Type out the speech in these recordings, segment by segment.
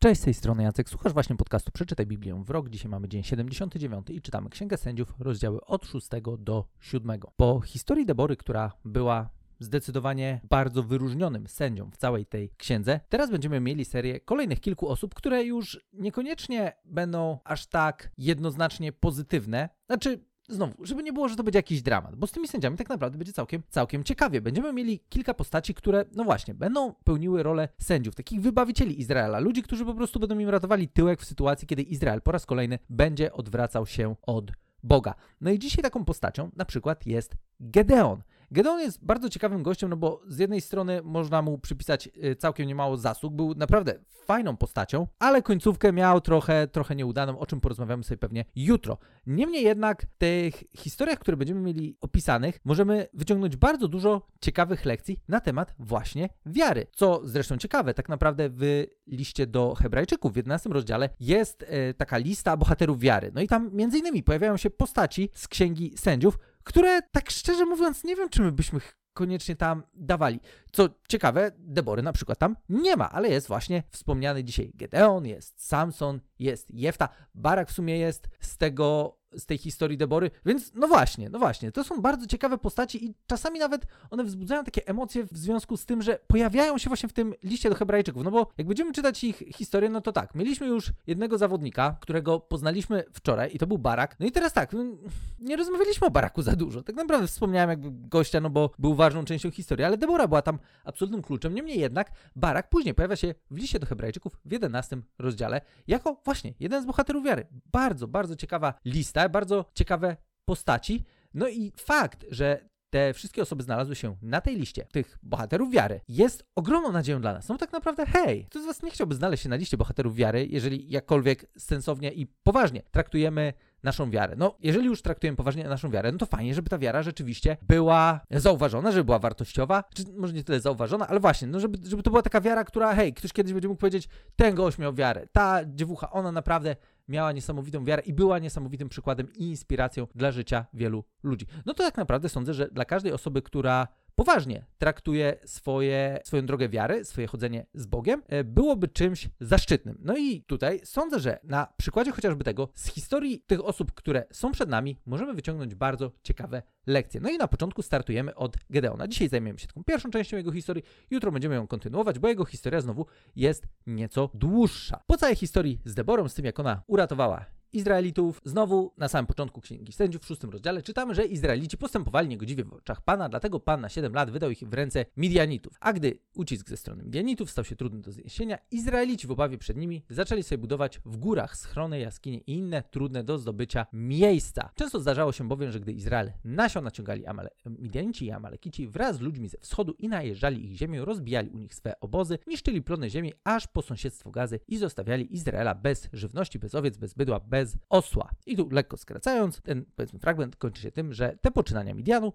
Cześć, z tej strony Jacek. Słuchasz właśnie podcastu Przeczytaj Biblię w rok. Dzisiaj mamy dzień 79 i czytamy Księgę Sędziów, rozdziały od 6 do 7. Po historii Debory, która była zdecydowanie bardzo wyróżnionym sędzią w całej tej księdze. Teraz będziemy mieli serię kolejnych kilku osób, które już niekoniecznie będą aż tak jednoznacznie pozytywne. Znaczy, znowu, żeby nie było, że to będzie jakiś dramat, bo z tymi sędziami tak naprawdę będzie całkiem, całkiem ciekawie. Będziemy mieli kilka postaci, które, no właśnie, będą pełniły rolę sędziów, takich wybawicieli Izraela, ludzi, którzy po prostu będą im ratowali tyłek w sytuacji, kiedy Izrael po raz kolejny będzie odwracał się od Boga. No i dzisiaj taką postacią na przykład jest Gedeon. Gedeon jest bardzo ciekawym gościem, no bo z jednej strony można mu przypisać y, całkiem niemało zasług, był naprawdę fajną postacią, ale końcówkę miał trochę, trochę nieudaną, o czym porozmawiamy sobie pewnie jutro. Niemniej jednak w tych historiach, które będziemy mieli opisanych, możemy wyciągnąć bardzo dużo ciekawych lekcji na temat właśnie wiary. Co zresztą ciekawe, tak naprawdę w liście do Hebrajczyków w 11 rozdziale jest e, taka lista bohaterów wiary. No i tam między innymi pojawiają się postaci z księgi sędziów, które tak szczerze mówiąc nie wiem, czy my byśmy koniecznie tam dawali. Co ciekawe, Debory na przykład tam nie ma, ale jest właśnie wspomniany dzisiaj Gedeon, jest Samson, jest Jefta, Barak w sumie jest z tego z tej historii Debory, więc no właśnie, no właśnie, to są bardzo ciekawe postaci i czasami nawet one wzbudzają takie emocje w związku z tym, że pojawiają się właśnie w tym liście do Hebrajczyków, no bo jak będziemy czytać ich historię, no to tak, mieliśmy już jednego zawodnika, którego poznaliśmy wczoraj i to był Barak, no i teraz tak, no, nie rozmawialiśmy o Baraku za dużo, tak naprawdę wspomniałem jakby gościa, no bo był ważną częścią historii, ale Debora była tam absolutnym kluczem, niemniej jednak Barak później pojawia się w liście do Hebrajczyków w 11 rozdziale jako właśnie jeden z bohaterów wiary. Bardzo, bardzo ciekawa lista, bardzo ciekawe postaci. No i fakt, że te wszystkie osoby znalazły się na tej liście tych bohaterów wiary, jest ogromną nadzieją dla nas. No tak naprawdę, hej, kto z Was nie chciałby znaleźć się na liście bohaterów wiary, jeżeli jakkolwiek sensownie i poważnie traktujemy naszą wiarę. No, jeżeli już traktujemy poważnie naszą wiarę, no to fajnie, żeby ta wiara rzeczywiście była zauważona, żeby była wartościowa, czy może nie tyle zauważona, ale właśnie, no żeby, żeby to była taka wiara, która, hej, ktoś kiedyś będzie mógł powiedzieć, ten gość miał wiarę, ta dziewucha, ona naprawdę miała niesamowitą wiarę i była niesamowitym przykładem i inspiracją dla życia wielu ludzi. No to tak naprawdę sądzę, że dla każdej osoby, która poważnie traktuje swoje, swoją drogę wiary, swoje chodzenie z Bogiem, e, byłoby czymś zaszczytnym. No i tutaj sądzę, że na przykładzie chociażby tego, z historii tych osób, które są przed nami, możemy wyciągnąć bardzo ciekawe lekcje. No i na początku startujemy od Gedeona. Dzisiaj zajmiemy się taką pierwszą częścią jego historii, jutro będziemy ją kontynuować, bo jego historia znowu jest nieco dłuższa. Po całej historii z Deborą, z tym jak ona uratowała Izraelitów. Znowu na samym początku Księgi Sędziów w szóstym rozdziale czytamy, że Izraelici postępowali niegodziwie w oczach Pana, dlatego Pan na 7 lat wydał ich w ręce Midianitów. A gdy ucisk ze strony Midianitów stał się trudny do zniesienia, Izraelici w obawie przed nimi zaczęli sobie budować w górach schrony, jaskinie i inne trudne do zdobycia miejsca. Często zdarzało się bowiem, że gdy Izrael nasiał naciągali Amale Midianici i Amalekici wraz z ludźmi ze wschodu i najeżdżali ich ziemię, rozbijali u nich swe obozy, niszczyli plony ziemi aż po sąsiedztwo Gazy i zostawiali Izraela bez żywności, bez owiec, bez bydła, bez bez osła. I tu lekko skracając, ten powiedzmy fragment kończy się tym, że te poczynania Midianu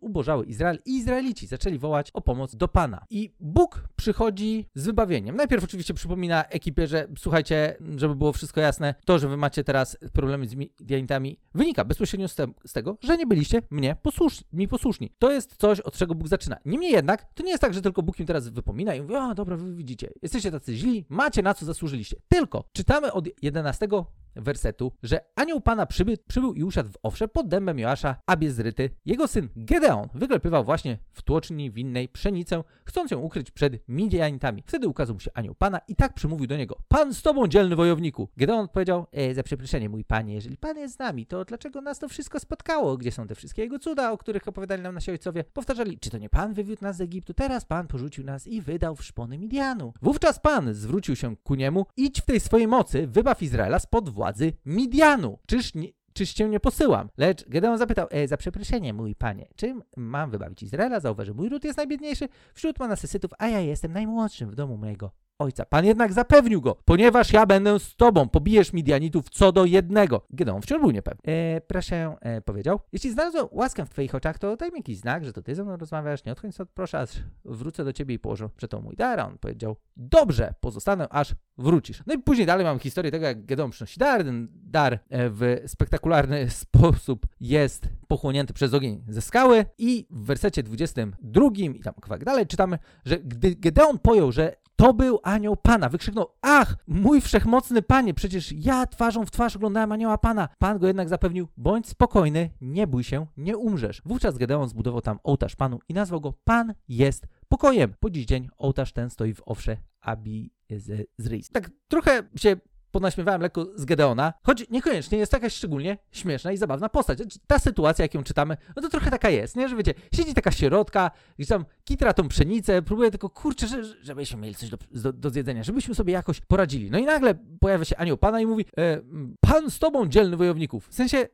ubożały Izrael i Izraelici zaczęli wołać o pomoc do Pana. I Bóg przychodzi z wybawieniem. Najpierw oczywiście przypomina ekipie, że słuchajcie, żeby było wszystko jasne, to, że wy macie teraz problemy z Midianitami, wynika bezpośrednio z, te, z tego, że nie byliście mnie posłuszni, mi posłuszni. To jest coś, od czego Bóg zaczyna. Niemniej jednak, to nie jest tak, że tylko Bóg im teraz wypomina i mówi, o dobra, wy widzicie, jesteście tacy źli, macie na co zasłużyliście. Tylko czytamy od 11 wersetu, że anioł Pana przyby, przybył i usiadł w owsze pod dębem Joasza, a Biezryty. Jego syn Gedeon wyklepywał właśnie w tłoczni winnej pszenicę, chcąc ją ukryć przed Midianitami. Wtedy ukazał mu się anioł Pana i tak przymówił do niego, Pan z tobą, dzielny wojowniku. Gedeon odpowiedział, e, za przeproszenie, mój Panie, jeżeli Pan jest z nami, to dlaczego nas to wszystko spotkało? Gdzie są te wszystkie jego cuda, o których opowiadali nam nasi ojcowie? Powtarzali, czy to nie Pan wywiódł nas z Egiptu? Teraz Pan porzucił nas i wydał w szpony Midianu. Wówczas Pan zwrócił się ku niemu, idź w tej swojej mocy, wybaw Izraela spod władzy Midianu. Czyż nie, czyż cię nie posyłam? Lecz Gedeon zapytał, e, za przeproszenie, mój panie, czym mam wybawić Izraela? Zauważy, mój ród jest najbiedniejszy wśród manasesytów, a ja jestem najmłodszym w domu mojego ojca. Pan jednak zapewnił go, ponieważ ja będę z tobą, pobijesz Midianitów co do jednego. Gedeon wciąż był niepewny. E, proszę, e, powiedział, jeśli znalazłem łaskę w twoich oczach, to daj mi jakiś znak, że to ty ze mną rozmawiasz, nie odchodź stąd, proszę, aż wrócę do ciebie i położę przed tą mój dar. A on powiedział, dobrze, pozostanę, aż wrócisz. No i później dalej mam historię tego, jak Gedeon przynosi dar. Ten dar e, w spektakularny sposób jest pochłonięty przez ogień ze skały i w wersecie 22 i tam kawałek dalej czytamy, że gdy Gedeon pojął, że to był anioł Pana. Wykrzyknął, ach, mój wszechmocny Panie, przecież ja twarzą w twarz oglądałem anioła Pana. Pan go jednak zapewnił, bądź spokojny, nie bój się, nie umrzesz. Wówczas Gedeon zbudował tam ołtarz Panu i nazwał go Pan jest pokojem. Po dziś dzień ołtarz ten stoi w Owsze Abi z Tak trochę się ponaśmiewałem lekko z Gedeona, choć niekoniecznie jest jakaś szczególnie śmieszna i zabawna postać. Ta sytuacja, jak ją czytamy, no to trochę taka jest, nie? Że wiecie, siedzi taka sierotka, gdzieś tam kitra tą pszenicę, próbuje tylko, kurczę, że, żebyśmy mieli coś do, do, do, zjedzenia, żebyśmy sobie jakoś poradzili. No i nagle pojawia się anioł pana i mówi, e, pan z tobą, dzielny wojowników. W sensie,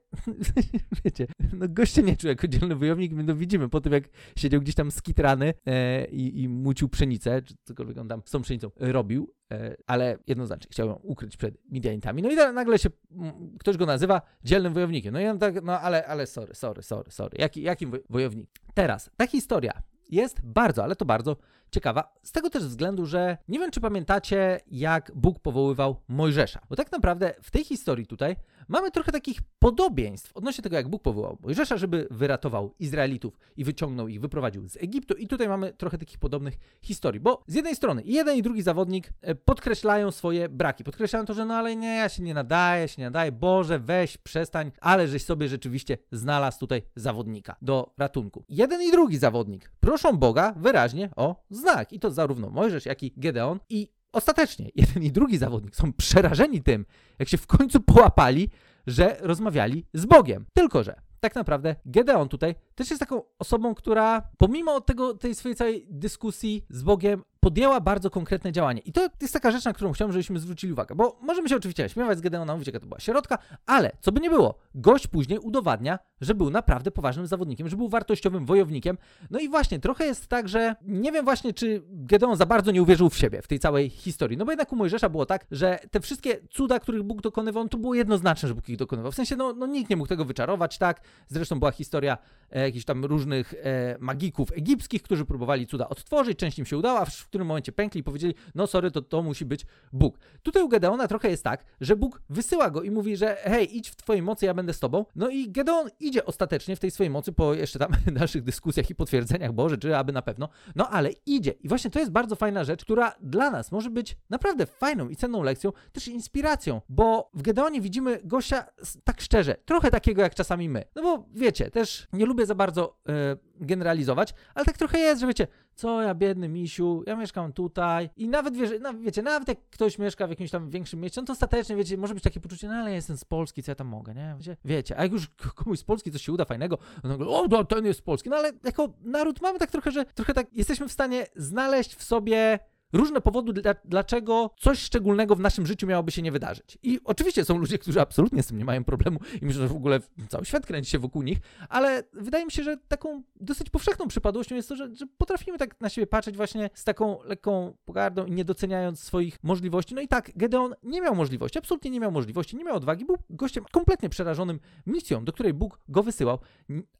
wiecie, no goście nie czuł jako dzielny wojownik, my to widzimy po tym, jak siedział gdzieś tam skitrany e, i, i mucił pszenicę, czy cokolwiek on tam z tą pszenicą robił, e, ale jednoznacznie chciał ją ukryć przed Midianitami. No i nagle się ktoś go nazywa dzielnym wojownikiem. No i on tak, no ale, ale sorry, sorry, sorry, sorry. Jaki, jakim wojownik? Teraz, ta historia jest bardzo, ale to bardzo ciekawa. Z tego też względu, że nie wiem, czy pamiętacie, jak Bóg powoływał Mojżesza. Bo tak naprawdę w tej historii tutaj mamy trochę takich podobieństw odnośnie tego, jak Bóg powołał Mojżesza, żeby wyratował Izraelitów i wyciągnął ich, wyprowadził z Egiptu. I tutaj mamy trochę takich podobnych historii, bo z jednej strony jeden i drugi zawodnik e, podkreślają swoje braki. Podkreślają to, że no ale nie, ja się nie nadaję, się nie nadaję, Boże, weź, przestań, ale żeś sobie rzeczywiście znalazł tutaj zawodnika do ratunku. Jeden i drugi zawodnik proszą Boga wyraźnie o znak. I to zarówno Mojżesz, jak i Gedeon. I ostatecznie jeden i drugi zawodnik są przerażeni tym, jak się w końcu połapali, że rozmawiali z Bogiem. Tylko, że tak naprawdę Gedeon tutaj też jest taką osobą, która pomimo tego, tej swojej całej dyskusji z Bogiem podjęła bardzo konkretne działanie. I to jest taka rzecz, na którą chciałbym, żebyśmy zwrócili uwagę, bo możemy się oczywiście śmiewać z Gedeona, mówić, jaka to była środka, ale co by nie było, gość później udowadnia, że był naprawdę poważnym zawodnikiem, że był wartościowym wojownikiem. No i właśnie, trochę jest tak, że nie wiem właśnie, czy Gedeon za bardzo nie uwierzył w siebie w tej całej historii. No bo jednak u Mojżesza było tak, że te wszystkie cuda, których Bóg dokonywał, to było jednoznaczne, że Bóg ich dokonywał. W sensie, no, no nikt nie mógł tego wyczarować, tak? Zresztą była historia e, jakichś tam różnych e, magików egipskich, którzy próbowali cuda odtworzyć, część im się udała, w którym momencie pękli i powiedzieli, no sorry, to to musi być Bóg. Tutaj u Gedeona trochę jest tak, że Bóg wysyła go i mówi, że hej, idź w twojej mocy, ja będę z tobą. No i Gedeon idzie ostatecznie w tej swojej mocy po jeszcze tam dalszych dyskusjach i potwierdzeniach, Boże, czy aby na pewno, no ale idzie. I właśnie to jest bardzo fajna rzecz, która dla nas może być naprawdę fajną i cenną lekcją, też inspiracją, bo w Gedeonie widzimy gościa tak szczerze, trochę takiego jak czasami my. No bo wiecie, też nie lubię za bardzo yy, generalizować, ale tak trochę jest, że wiecie, co ja biedny misiu, ja mieszkam tutaj i nawet wiecie, nawet jak ktoś mieszka w jakimś tam większym mieście, no to ostatecznie, wiecie, może być takie poczucie, no ale ja jestem z Polski, co ja tam mogę, nie? Wiecie, wiecie a jak już komuś z Polski coś się uda fajnego, no to o, ten jest z Polski, no ale jako naród mamy tak trochę, że trochę tak jesteśmy w stanie znaleźć w sobie różne powody, dlaczego coś szczególnego w naszym życiu miałoby się nie wydarzyć. I oczywiście są ludzie, którzy absolutnie z tym nie mają problemu i myślę, że w ogóle cały świat kręci się wokół nich, ale wydaje mi się, że taką dosyć powszechną przypadłością jest to, że, że potrafimy tak na siebie patrzeć właśnie z taką lekką pogardą i nie doceniając swoich możliwości. No i tak, Gedeon nie miał możliwości, absolutnie nie miał możliwości, nie miał odwagi, był gościem kompletnie przerażonym misją, do której Bóg go wysyłał,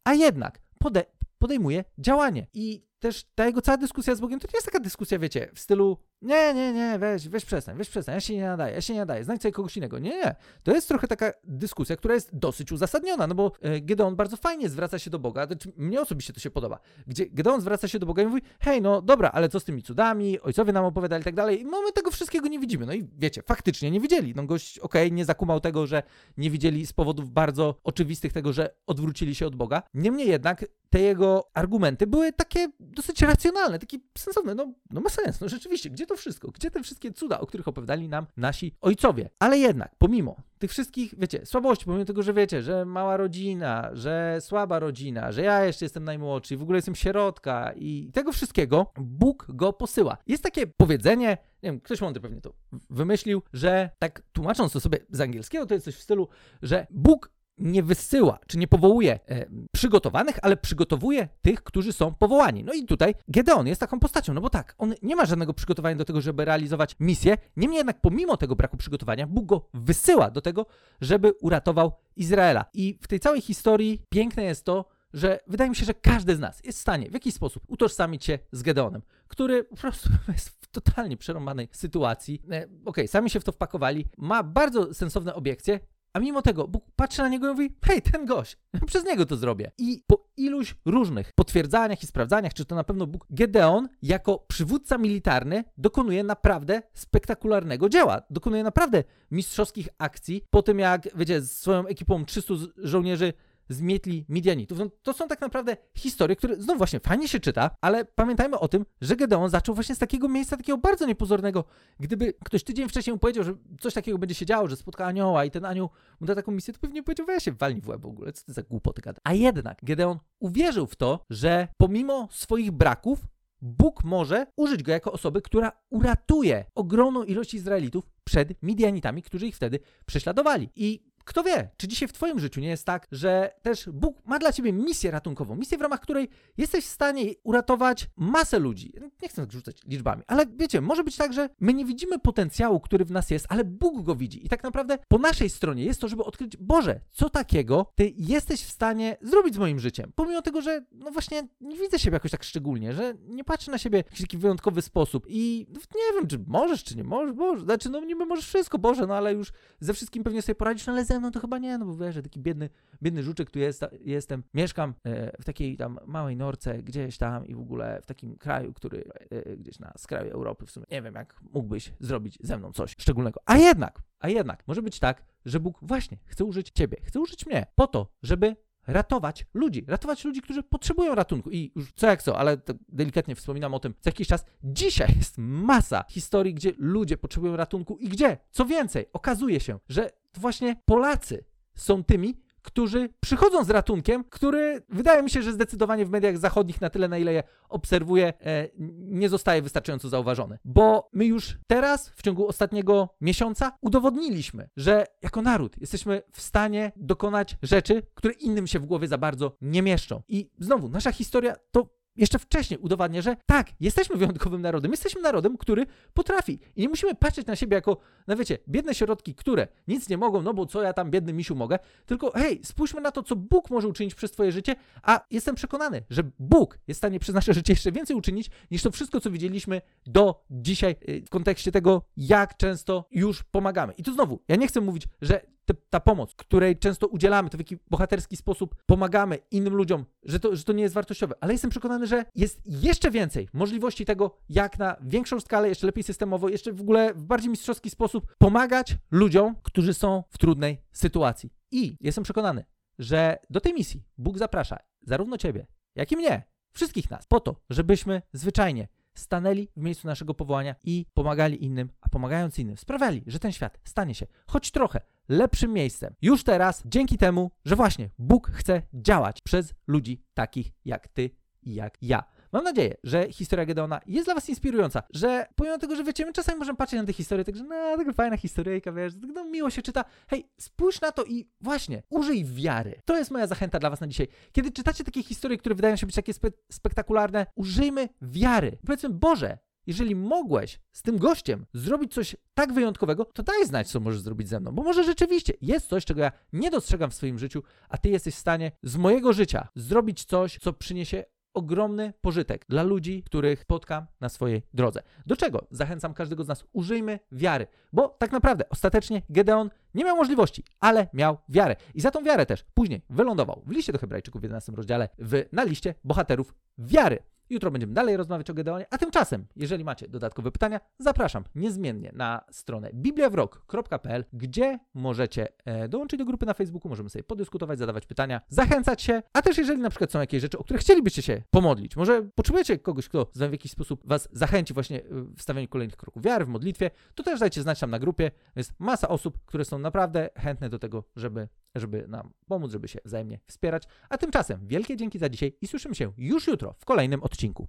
a jednak pode podejmuje działanie. I też ta jego cała dyskusja z Bogiem to nie jest taka dyskusja, wiecie, w stylu nie, nie, nie, weź, weź przestań, weź przestań, ja się nie nadaję, ja się nie nadaję, znajdź sobie kogoś innego. Nie, nie. To jest trochę taka dyskusja, która jest dosyć uzasadniona, no bo e, Gedeon bardzo fajnie zwraca się do Boga, znaczy mnie osobiście to się podoba, gdzie Gedeon zwraca się do Boga i mówi, hej, no dobra, ale co z tymi cudami, ojcowie nam opowiadali i tak dalej, i my tego wszystkiego nie widzimy. No i wiecie, faktycznie nie widzieli. No gość, okej, okay, nie zakumał tego, że nie widzieli z powodów bardzo oczywistych tego, że odwrócili się od Boga. Niemniej jednak te jego argumenty były takie dosyć racjonalne, takie sensowne. No, no ma sens, no rzeczywiście, gdzie to wszystko? Gdzie te wszystkie cuda, o których opowiadali nam nasi ojcowie? Ale jednak, pomimo tych wszystkich, wiecie, słabości, pomimo tego, że wiecie, że mała rodzina, że słaba rodzina, że ja jeszcze jestem najmłodszy i w ogóle jestem sierotka i tego wszystkiego, Bóg go posyła. Jest takie powiedzenie, nie wiem, ktoś mądry pewnie to wymyślił, że tak tłumacząc to sobie z angielskiego, to jest coś w stylu, że Bóg nie wysyła, czy nie powołuje e, przygotowanych, ale przygotowuje tych, którzy są powołani. No i tutaj Gedeon jest taką postacią, no bo tak, on nie ma żadnego przygotowania do tego, żeby realizować misję, niemniej jednak pomimo tego braku przygotowania, Bóg go wysyła do tego, żeby uratował Izraela. I w tej całej historii piękne jest to, że wydaje mi się, że każdy z nas jest w stanie w jakiś sposób utożsamić się z Gedeonem, który po prostu jest w totalnie przerąbanej sytuacji. E, Okej, okay, sami się w to wpakowali, ma bardzo sensowne obiekcje, A mimo tego Bóg patrzy na niego i mówi: Hej, ten gość, przez niego to zrobię. I po iluś różnych potwierdzaniach i sprawdzaniach, czy to na pewno Bóg, Gedeon jako przywódca militarny dokonuje naprawdę spektakularnego dzieła. Dokonuje naprawdę mistrzowskich akcji po tym, jak, wiecie, z swoją ekipą 300 żołnierzy zmietli Midianitów. No, to są tak naprawdę historie, które znów właśnie fajnie się czyta, ale pamiętajmy o tym, że Gedeon zaczął właśnie z takiego miejsca, takiego bardzo niepozornego. Gdyby ktoś tydzień wcześniej mu powiedział, że coś takiego będzie się działo, że spotka anioła i ten anioł mu da taką misję, to pewnie powiedział, weź się walnij w łeb w ogóle, co ty za głupoty gada. A jednak Gedeon uwierzył w to, że pomimo swoich braków Bóg może użyć go jako osoby, która uratuje ogromną ilość Izraelitów przed Midianitami, którzy ich wtedy prześladowali. I kto wie, czy dzisiaj w Twoim życiu nie jest tak, że też Bóg ma dla Ciebie misję ratunkową, misję, w ramach której jesteś w stanie uratować masę ludzi. Nie chcę rzucać liczbami, ale wiecie, może być tak, że my nie widzimy potencjału, który w nas jest, ale Bóg go widzi. I tak naprawdę po naszej stronie jest to, żeby odkryć, Boże, co takiego Ty jesteś w stanie zrobić z moim życiem. Pomimo tego, że no właśnie nie widzę siebie jakoś tak szczególnie, że nie patrzę na siebie w taki wyjątkowy sposób i nie wiem, czy możesz, czy nie możesz, Boże, znaczy no niby możesz wszystko, Boże, no ale już ze wszystkim pewnie sobie poradzisz, no ale ze mną to chyba nie, no bo wiesz, że taki biedny, biedny żuczek tu jest, jestem, mieszkam e, w takiej tam małej norce gdzieś tam i w ogóle w takim kraju, który e, gdzieś na skraju Europy w sumie, nie wiem jak mógłbyś zrobić ze mną coś szczególnego. A jednak, a jednak, może być tak, że Bóg właśnie chce użyć ciebie, chce użyć mnie po to, żeby ratować ludzi, ratować ludzi, którzy potrzebują ratunku. I już co jak co, ale delikatnie wspominam o tym co jakiś czas. Dzisiaj jest masa historii, gdzie ludzie potrzebują ratunku i gdzie, co więcej, okazuje się, że właśnie Polacy są tymi, którzy przychodzą z ratunkiem, który wydaje mi się, że zdecydowanie w mediach zachodnich na tyle, na ile je obserwuję, e, nie zostaje wystarczająco zauważony. Bo my już teraz, w ciągu ostatniego miesiąca, udowodniliśmy, że jako naród jesteśmy w stanie dokonać rzeczy, które innym się w głowie za bardzo nie mieszczą. I znowu, nasza historia to jeszcze wcześniej udowadnia, że tak, jesteśmy wyjątkowym narodem, jesteśmy narodem, który potrafi. I nie musimy patrzeć na siebie jako, no wiecie, biedne środki, które nic nie mogą, no bo co ja tam biedny misiu mogę, tylko hej, spójrzmy na to, co Bóg może uczynić przez twoje życie, a jestem przekonany, że Bóg jest w stanie przez nasze życie jeszcze więcej uczynić, niż to wszystko, co widzieliśmy do dzisiaj y, w kontekście tego, jak często już pomagamy. I tu znowu, ja nie chcę mówić, że te, ta pomoc, której często udzielamy, to w jaki bohaterski sposób pomagamy innym ludziom, że to, że to nie jest wartościowe. Ale jestem przekonany, że jest jeszcze więcej możliwości tego, jak na większą skalę, jeszcze lepiej systemowo, jeszcze w ogóle w bardziej mistrzowski sposób pomagać ludziom, którzy są w trudnej sytuacji. I jestem przekonany, że do tej misji Bóg zaprasza zarówno Ciebie, jak i mnie, wszystkich nas, po to, żebyśmy zwyczajnie stanęli w miejscu naszego powołania i pomagali innym, a pomagając innym sprawiali, że ten świat stanie się choć trochę lepszym miejscem. Już teraz, dzięki temu, że właśnie Bóg chce działać przez ludzi takich jak ty i jak ja. Mam nadzieję, że historia Gedeona jest dla was inspirująca, że pomimo tego, że wiecie, my czasami możemy patrzeć na tę historię, tak, że no, taka fajna historyjka, wiesz, tak, no, miło się czyta. Hej, spójrz na to i właśnie, użyj wiary. To jest moja zachęta dla was na dzisiaj. Kiedy czytacie takie historie, które wydają się być takie spe spektakularne, użyjmy wiary. Powiedzmy, Boże, jeżeli mogłeś z tym gościem zrobić coś tak wyjątkowego, to daj znać, co możesz zrobić ze mną, bo może rzeczywiście jest coś, czego ja nie dostrzegam w swoim życiu, a ty jesteś w stanie z mojego życia zrobić coś, co przyniesie ogromny pożytek dla ludzi, których spotkam na swojej drodze. Do czego zachęcam każdego z nas? Użyjmy wiary, bo tak naprawdę ostatecznie Gedeon nie miał możliwości, ale miał wiarę. I za tą wiarę też później wylądował w liście do Hebrajczyków w 11 rozdziale w, na liście bohaterów wiary. Jutro będziemy dalej rozmawiać o Gedeonie, a tymczasem, jeżeli macie dodatkowe pytania, zapraszam niezmiennie na stronę bibliawrok.pl, gdzie możecie e, dołączyć do grupy na Facebooku, możemy sobie podyskutować, zadawać pytania, zachęcać się, a też jeżeli na przykład są jakieś rzeczy, o które chcielibyście się pomodlić, może potrzebujecie kogoś, kto w jakiś sposób was zachęci właśnie w stawianiu kolejnych kroków wiary, w modlitwie, to też dajcie znać tam na grupie. Jest masa osób, które są naprawdę chętne do tego, żeby żeby nam pomóc, żeby się wzajemnie wspierać. A tymczasem wielkie dzięki za dzisiaj i słyszymy się już jutro w kolejnym odcinku.